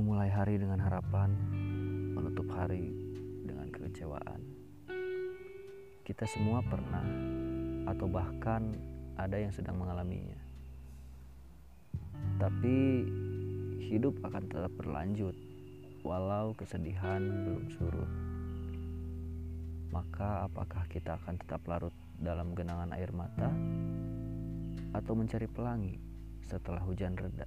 Memulai hari dengan harapan, menutup hari dengan kekecewaan. Kita semua pernah, atau bahkan ada yang sedang mengalaminya. Tapi hidup akan tetap berlanjut, walau kesedihan belum surut. Maka, apakah kita akan tetap larut dalam genangan air mata, atau mencari pelangi setelah hujan reda?